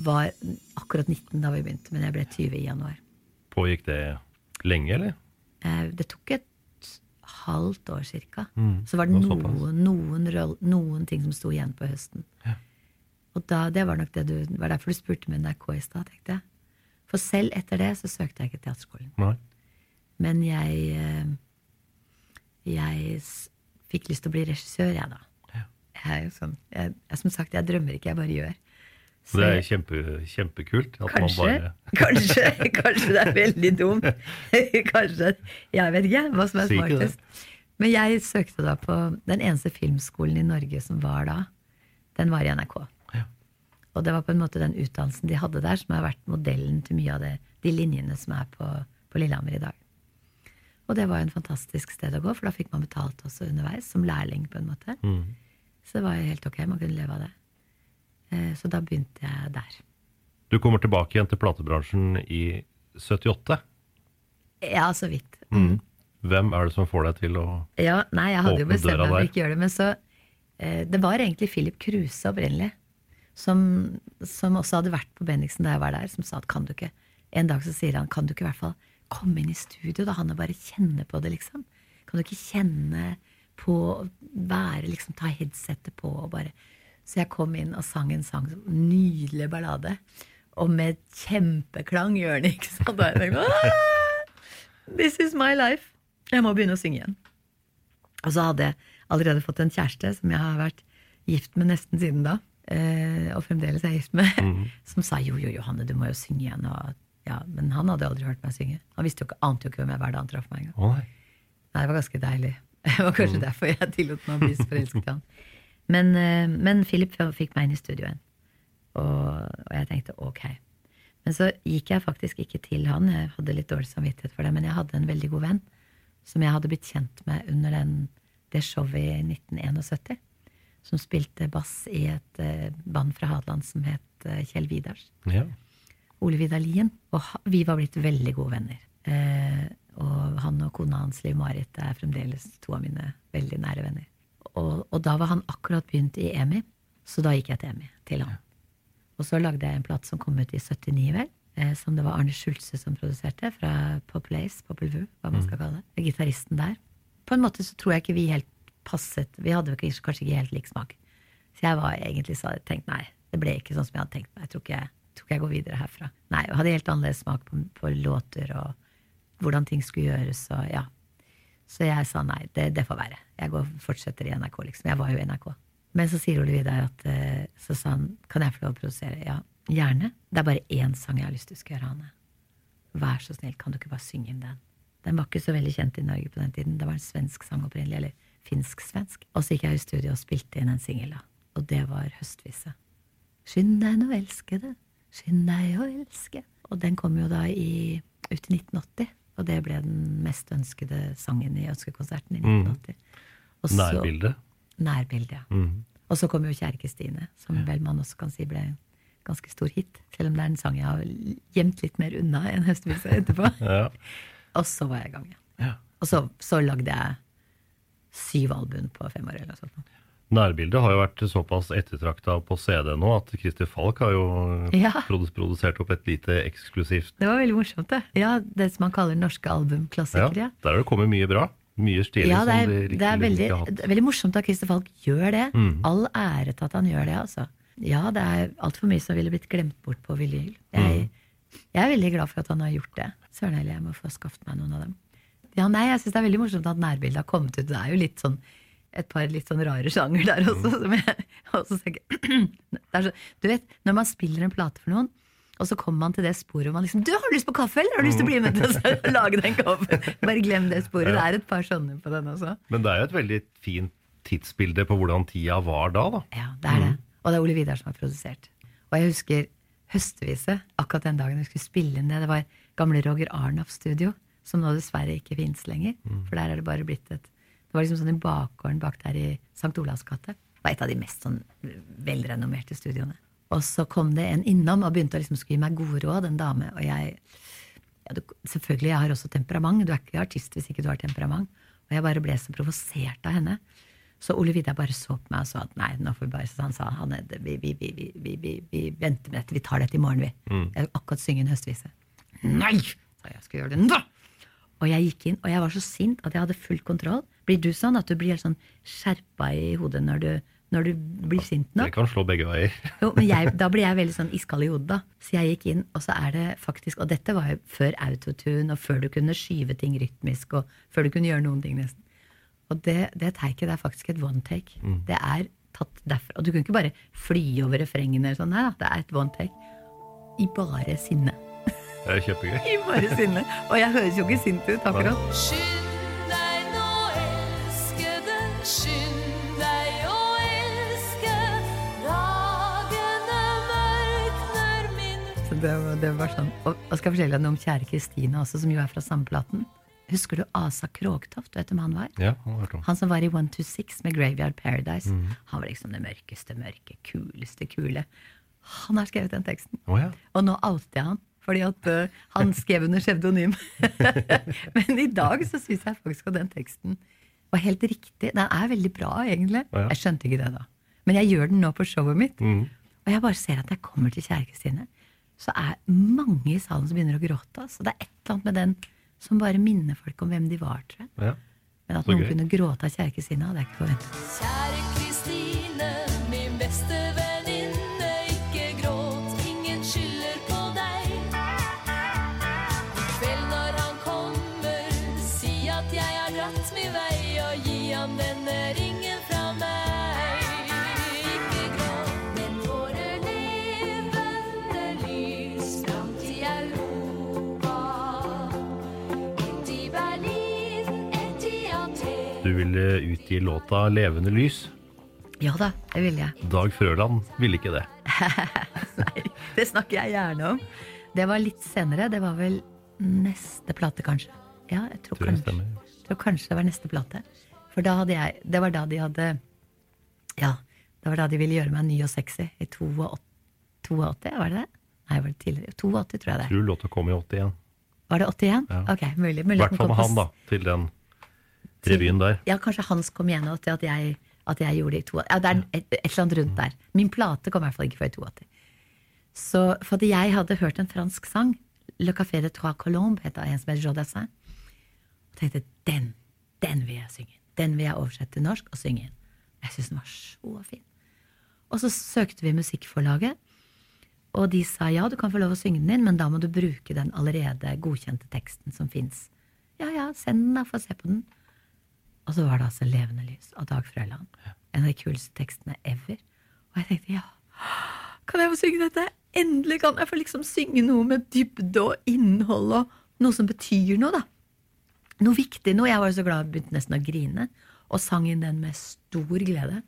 F: var akkurat 19 da vi begynte, men jeg ble 20 i januar.
G: Pågikk det lenge, eller?
F: Eh, det tok et halvt år cirka.
G: Mm,
F: Så var det noen, noen, roll, noen ting som sto igjen på høsten. Og da, det var nok det du, var derfor du spurte med NRK i stad, tenkte jeg. For selv etter det så søkte jeg ikke teaterskolen.
G: Nei.
F: Men jeg eh, Jeg fikk lyst til å bli regissør, jeg, da. Jeg er jo sånn, jeg, jeg, som sagt, jeg drømmer ikke, jeg bare gjør.
G: Så det er kjempe, kjempekult.
F: Kanskje,
G: man bare
F: kanskje, kanskje det er veldig dumt. Kanskje, Jeg vet ikke hva som er smartest. Men jeg søkte da på den eneste filmskolen i Norge som var da. Den var i NRK. Og det var på en måte den utdannelsen de hadde der, som har vært modellen til mye av det, de linjene som er på, på Lillehammer i dag. Og det var jo en fantastisk sted å gå, for da fikk man betalt også underveis, som lærling på en måte.
G: Mm.
F: Så det var jo helt ok, man kunne leve av det. Eh, Så da begynte jeg der.
G: Du kommer tilbake igjen til platebransjen i 78.
F: Ja, så vidt.
G: Mm. Hvem er det som får deg til å
F: Ja, nei, jeg hadde jo bestemt meg for
G: ikke
F: å gjøre det. Men så eh, Det var egentlig Philip Kruse opprinnelig, som, som også hadde vært på Bendiksen da jeg var der, som sa at kan du ikke En dag så sier han kan du ikke i hvert fall komme inn i studio, da, han og bare kjenne på det, liksom. Kan du ikke kjenne på Være liksom Ta headsetet på og bare Så jeg kom inn og sang en sang, nydelig ballade. Og med kjempeklang, gjør den, ikke sant? Da jeg tenkte, «Ah, This is my life. Jeg må begynne å synge igjen. Og så hadde jeg allerede fått en kjæreste som jeg har vært gift med nesten siden da. Eh, og fremdeles er jeg gift med. Som sa jo, jo, Johanne, du må jo synge igjen. Og, ja, men han hadde aldri hørt meg synge. Han visste jo ikke, ante jo ikke hvem jeg var da han traff meg. engang.
G: Nei.
F: Nei, det var ganske deilig. Det var kanskje derfor jeg tillot meg å bli så forelsket i han. Men, eh, men Philip fikk meg inn i studio igjen. Og, og jeg tenkte ok. Men så gikk jeg faktisk ikke til han. Jeg hadde litt dårlig samvittighet for det, men jeg hadde en veldig god venn som jeg hadde blitt kjent med under den, det showet i 1971. Som spilte bass i et eh, band fra Hadeland som het eh, Kjell Vidars.
G: Ja.
F: Ole Vidar Lien. Og vi var blitt veldig gode venner. Eh, og han og kona hans, Liv Marit, er fremdeles to av mine veldig nære venner. Og, og da var han akkurat begynt i EMI, så da gikk jeg til EMI, til han. Og så lagde jeg en plate som kom ut i 79, vel, eh, som det var Arne Schulze som produserte, fra Popple Ace, Popple Vuh, hva man skal kalle det. Gitaristen der. På en måte så tror jeg ikke vi helt passet Vi hadde kanskje ikke helt lik smak. Så jeg var egentlig så tenkt nei, det ble ikke sånn som jeg hadde tenkt meg. Jeg tror ikke jeg, ikke jeg gå videre herfra. Nei, jeg hadde helt annerledes smak på, på låter og hvordan ting skulle gjøres og ja. Så jeg sa nei, det, det får være. Jeg går, fortsetter i NRK, liksom. Jeg var jo i NRK. Men så sier Ole Vidar at eh, Så sa han, kan jeg få lov å produsere? Ja, gjerne. Det er bare én sang jeg har lyst til å skulle gjøre, Hanne. Vær så snill, kan du ikke bare synge inn den? Den var ikke så veldig kjent i Norge på den tiden. Det var en svensk sang opprinnelig, eller finsk-svensk. Og så gikk jeg i studio og spilte inn en singel, da. Og det var Høstvise. Skynd deg nå, elskede, skynd deg å elske. Og den kom jo da i, ut i 1980. Og det ble den mest ønskede sangen i Ønskekonserten i 1980. Og så-
G: Nærbilde.
F: Nærbilde, ja.
G: Mm.
F: Og så kom jo Kjerkestine, som vel man også kan si ble en ganske stor hit. Selv om det er en sang jeg har gjemt litt mer unna enn Høstvise etterpå.
G: Ja.
F: Og så var jeg i gang igjen. Og så, så lagde jeg syv album på fem år eller sånt.
G: Nærbildet har jo vært såpass ettertrakta på CD nå at Christer Falk har jo
F: Ja.
G: produsert opp et lite eksklusivt
F: Det var veldig morsomt, det. Ja, Det som man kaller norske albumklassikere. Ja.
G: Der har det kommet mye bra. Mye stilig
F: Ja, det er,
G: som de
F: det er veldig,
G: ikke har hatt.
F: veldig morsomt at Christer Falk gjør det.
G: Mm.
F: All ære til at han gjør det, altså. Ja, det er altfor mye som ville blitt glemt bort på vinyl. Jeg, jeg er veldig glad for at han har gjort det. Søren heller, jeg må få skaffet meg noen av dem. Ja, nei, jeg syns det er veldig morsomt at nærbildet har kommet ut. Det er jo litt sånn et par litt sånn rare sjanger der også. Som jeg også er så, Du vet, når man spiller en plate for noen, og så kommer man til det sporet hvor man liksom 'Du, har du lyst på kaffe, eller har du lyst til å bli med til å lage den kaffen?' Bare glem det sporet. Det er et par sånne på den også.
G: Men det er jo et veldig fint tidsbilde på hvordan tida var da, da.
F: Ja, det er det. Og det er Ole Vidar som har produsert. Og jeg husker Høstvise, akkurat den dagen vi skulle spille inn det. Det var gamle Roger Arnoff studio, som nå dessverre ikke fins lenger. For der er det bare blitt et var liksom sånn i bakgården bak der i St. Olavs gate. Det var et av de mest sånn velrenommerte studioene. Og så kom det en innom og begynte å liksom skulle gi meg gode råd, en dame. Og jeg ja, du, Selvfølgelig, jeg har også temperament. Du er ikke artist hvis ikke du har temperament. Og jeg bare ble så provosert av henne. Så Ole Vidar bare så på meg og sa at nei, nå får vi bare Så han sa han, vi, vi, vi, vi, vi, vi, vi venter med dette, vi tar dette i morgen, vi.
G: Mm.
F: Jeg vil akkurat synge en høstvise. Nei! sa jeg, jeg skal gjøre det nå! Og jeg gikk inn, og jeg var så sint at jeg hadde full kontroll. Blir du sånn at du blir helt sånn skjerpa i hodet når du, når du blir sint nok?
G: Det kan slå begge veier.
F: Jo, men jeg, da blir jeg veldig sånn iskald i hodet, da. Så jeg gikk inn, og så er det faktisk Og dette var jo før autotune, og før du kunne skyve ting rytmisk, og før du kunne gjøre noen ting, nesten. Og det, det taket det er faktisk et one take.
G: Mm.
F: Det er tatt derfra. Og du kunne ikke bare fly over refrengene eller sånn. Nei da, det er et one take. I bare sinne.
G: Det er kjempegøy.
F: I bare sinne. Og jeg høres jo ikke sint ut akkurat.
J: Skynd
F: det, var- det var sånn. Og, og skal fortelle deg noe om kjære Kristine også, som jo er fra samme platen. Husker du Asa Krogtoft? Vet du hvem han var?
G: Ja, han hørt.
F: Han som var i One to Six med Graveyard Paradise.
G: Mhm.
F: Han var liksom det mørkeste mørke, kuleste kule. Han har skrevet den teksten.
G: Oh, ja.
F: Og nå outer jeg han, fordi at uh, han skrev under pseudonym. Men i dag så syns jeg faktisk at den teksten var helt riktig. Den er veldig bra, egentlig.
G: Oh, ja.
F: Jeg skjønte ikke det da. Men jeg gjør den nå på showet mitt.
G: Mhm.
F: Og jeg bare ser at jeg kommer til Kjære Kristine, så er mange i salen som begynner å gråte. Altså. Det er et eller annet med den som bare minner folk om hvem de var, tror jeg.
G: Ja.
F: Men at
G: Så
F: noen
G: gøy.
F: kunne gråte av Kristine, hadde jeg ikke forventet.
G: Utgi låta 'Levende lys'.
F: Ja da, det ville jeg.
G: Dag Frøland ville ikke det.
F: Nei, Det snakker jeg gjerne om. Det var litt senere. Det var vel neste plate, kanskje. Ja, jeg tror,
G: Tror jeg
F: kanskje, tror kanskje det var neste plate. For da hadde jeg Det var da de hadde Ja, det var da de ville gjøre meg ny og sexy. I 82, 82 var det det? Nei, var det tidligere? 82, tror jeg det.
G: Tror låta kom i 81.
F: Var det 81?
G: Ja.
F: Ok, mulig.
G: I hvert fall med han, da. Til den revyen der.
F: Ja, kanskje hans kom igjen til at jeg, at jeg gjorde det i 82. Ja, det er et, et eller annet rundt der. Min plate kom i hvert fall ikke fra i 82. Så for jeg hadde hørt en fransk sang, Le Café de Trois Colombes, het av en som heter Jodassin, og tenkte den, den vil jeg synge. Den vil jeg oversette til norsk og synge inn. Jeg syns den var så fin. Og så søkte vi musikkforlaget, og de sa ja, du kan få lov å synge den inn, men da må du bruke den allerede godkjente teksten som fins. Ja ja, send den, da, få se på den. Og så var det altså 'Levende lys' av Dag Frøland. En av de kuleste tekstene ever. Og jeg tenkte ja, kan jeg få synge dette? Endelig kan jeg få liksom synge noe med dybde og innhold og noe som betyr noe, da. Noe viktig noe. Jeg var jo så glad jeg begynte nesten å grine, og sang inn den med stor glede.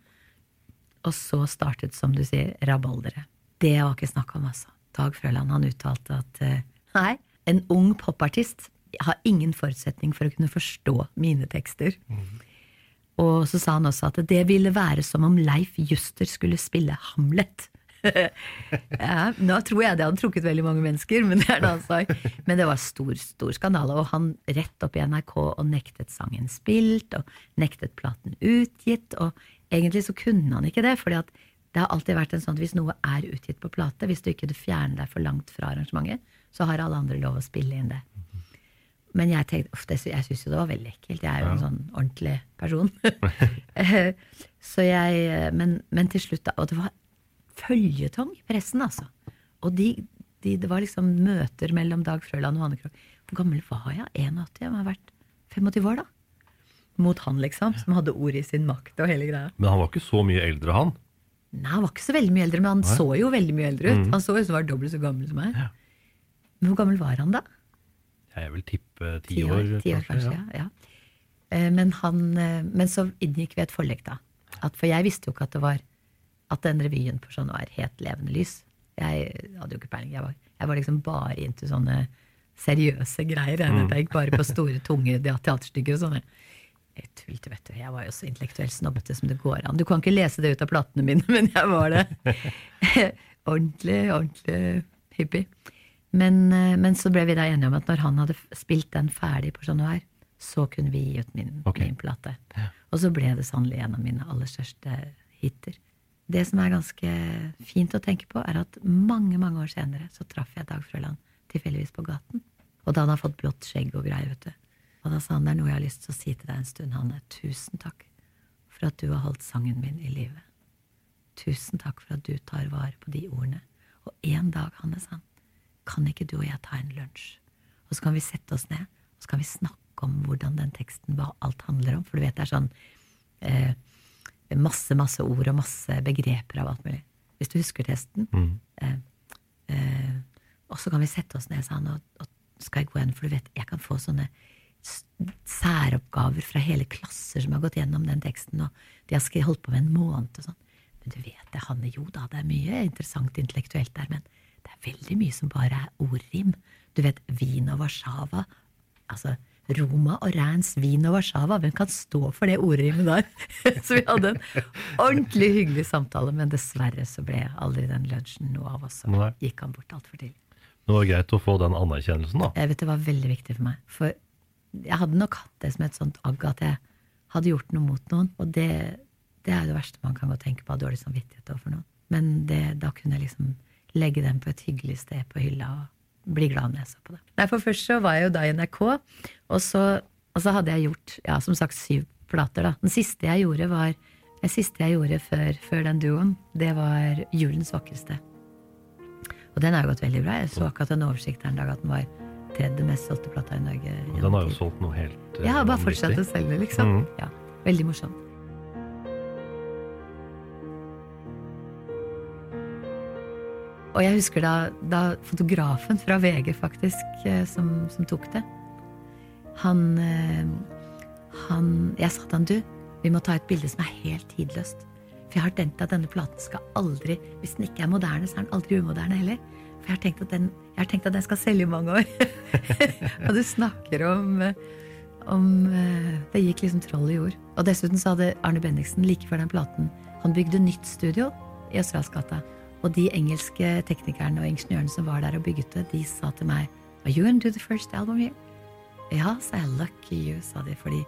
F: Og så startet, som du sier, rabalderet. Det var ikke snakk om, altså. Dag Frøland han uttalte at eh, nei, en ung popartist har ingen forutsetning for å kunne forstå mine tekster. Og så sa han også at det ville være som om Leif Juster skulle spille Hamlet. ja, nå tror jeg det hadde trukket veldig mange mennesker, men det er en annen sak. Men det var stor, stor skandale, og han rett opp i NRK og nektet sangen spilt, og nektet platen utgitt, og egentlig så kunne han ikke det, fordi at det har alltid vært en sånn at hvis noe er utgitt på plate, hvis du ikke fjerner deg for langt fra arrangementet, så har alle andre lov å spille inn det. Men jeg tenkte, jeg syns jo det var veldig ekkelt. Jeg er jo en sånn ordentlig person. Eh, så jeg, men, men til slutt, da. Og det var føljetong i pressen, altså. Og de, de, det var liksom møter mellom Dag Frøland og Hanne Krogh. Hvor gammel var jeg? 81? Jeg må ha vært 25 år, da. Mot han, liksom, som hadde ordet i sin makt og hele greia.
G: Men han var ikke så mye eldre, han.
F: Nei, han var ikke så veldig mye eldre, men han
G: Nei.
F: så jo veldig mye eldre ut.
G: Mm.
F: Han så ut som han var dobbelt så gammel som meg. Men hvor gammel var han da?
G: Jeg vil tippe ti
F: Ti
G: år,
F: Ti år kanskje, ja. ja. Eh, Men, han, eh, men så inngikk vi et forlegg, da. At, for jeg visste jo ikke at det var at den revyen på Chat Noir het Levende lys. Jeg hadde jo ikke peiling. Jeg var, jeg var liksom bare into sånne seriøse greier. Jeg,
G: Mm.
F: jeg gikk bare på store, tunge teaterstykker og sånne. Jeg tulte, vet du. Jeg var jo så intellektuelt snobbete som det går an. Du kan ikke lese det ut av platene mine, men jeg var det. ordentlig, ordentlig hippie. Men, eh, men så ble vi da enige om at når han hadde spilt den ferdig på Chat Noir, så kunne vi gi ut min, min plate. Og så ble det sannelig en av mine aller største hiter. Det som er ganske fint å tenke på, er at mange mange år senere så traff jeg Dag Frøland tilfeldigvis på gaten. Og da hadde han fått blått skjegg og greier, vet du. Og da sa han det er noe jeg har lyst til å si til deg en stund, Hanne. Tusen takk for at du har holdt sangen min i live. Tusen takk for at du tar vare på de ordene. Og en dag, Hanne, sa han, kan ikke du og jeg ta en lunsj? Og så kan vi sette oss ned, og så kan vi snakke om hvordan den teksten, hva alt handler om. For du vet det er sånn eh, masse, masse ord og masse begreper av alt mulig. Hvis du husker testen. Eh, eh, og så kan vi sette oss ned, sa han, og, og skal jeg gå igjen, for du vet, jeg kan få sånne særoppgaver fra hele klasser som har gått gjennom den teksten, og de har holdt på med en måned og sånn. Men du vet det, Hanne, jo da, det er mye interessant intellektuelt der, men det er veldig mye som bare er ordrim. Du vet, Wien og Warszawa, altså Roma og Rans, Wien og Warszawa, hvem kan stå for det ordrimet der? så vi hadde en ordentlig hyggelig samtale, men dessverre så ble aldri den lunsjen noe av oss, og gikk han bort altfor tidlig.
G: Det var greit å få den anerkjennelsen, da.
F: Jeg vet Det var veldig viktig for meg. For jeg hadde nok hatt det som et sånt agg at jeg hadde gjort noe mot noen. Og det, det er jo det verste man kan gå og tenke på, dårlig samvittighet overfor noen. Men det, da kunne jeg liksom legge dem på et hyggelig sted på hylla og bli glad når jeg så på det. Nei, For først så var jeg jo da i NRK, og så, og så hadde jeg gjort ja, som sagt syv plater. da. Den siste jeg gjorde, var den siste jeg gjorde før, før den duoen, det var Julens vakreste. Og den har gått veldig bra. Jeg så akkurat en oversikt her en dag at den var tredje mest solgte plata i Norge.
G: Og Den har jo solgt noe helt uh,
F: Jeg har bare fortsatt å selge, liksom.
G: Mm.
F: Ja, veldig morsomt. Og jeg husker da, da fotografen fra VG, faktisk, eh, som, som tok det Han, eh, han Jeg sa til han, du, vi må ta et bilde som er helt tidløst. For jeg har tenkt at denne platen skal aldri Hvis den ikke er moderne, så er den aldri umoderne heller. For jeg har tenkt at den, tenkt at den skal selge i mange år. og du snakker om eh, om Det gikk liksom troll i jord. Og dessuten så hadde Arne Bendiksen like før den platen Han bygde nytt studio i Østerdalsgata. Og de engelske teknikerne og ingeniørene som var der og bygget det, de sa til meg Are you gonna do the first album here? Ja, sa jeg. Lucky you, sa de. Fordi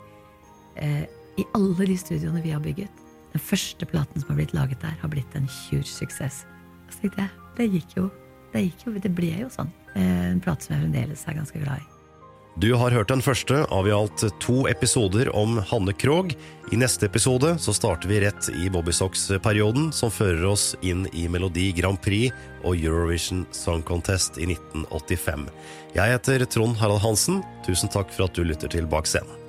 F: eh, i alle de studioene vi har bygget, den første platen som har blitt laget der, har blitt en huge suksess. Så tenkte jeg, det gikk jo. Det gikk jo, det ble jo sånn. Eh, en plate som jeg fremdeles er ganske glad i.
E: Du har hørt den første av i alt to episoder om Hanne Krogh. I neste episode så starter vi rett i Bobbysocks-perioden, som fører oss inn i Melodi Grand Prix og Eurovision Song Contest i 1985. Jeg heter Trond Harald Hansen. Tusen takk for at du lytter til Bak scenen.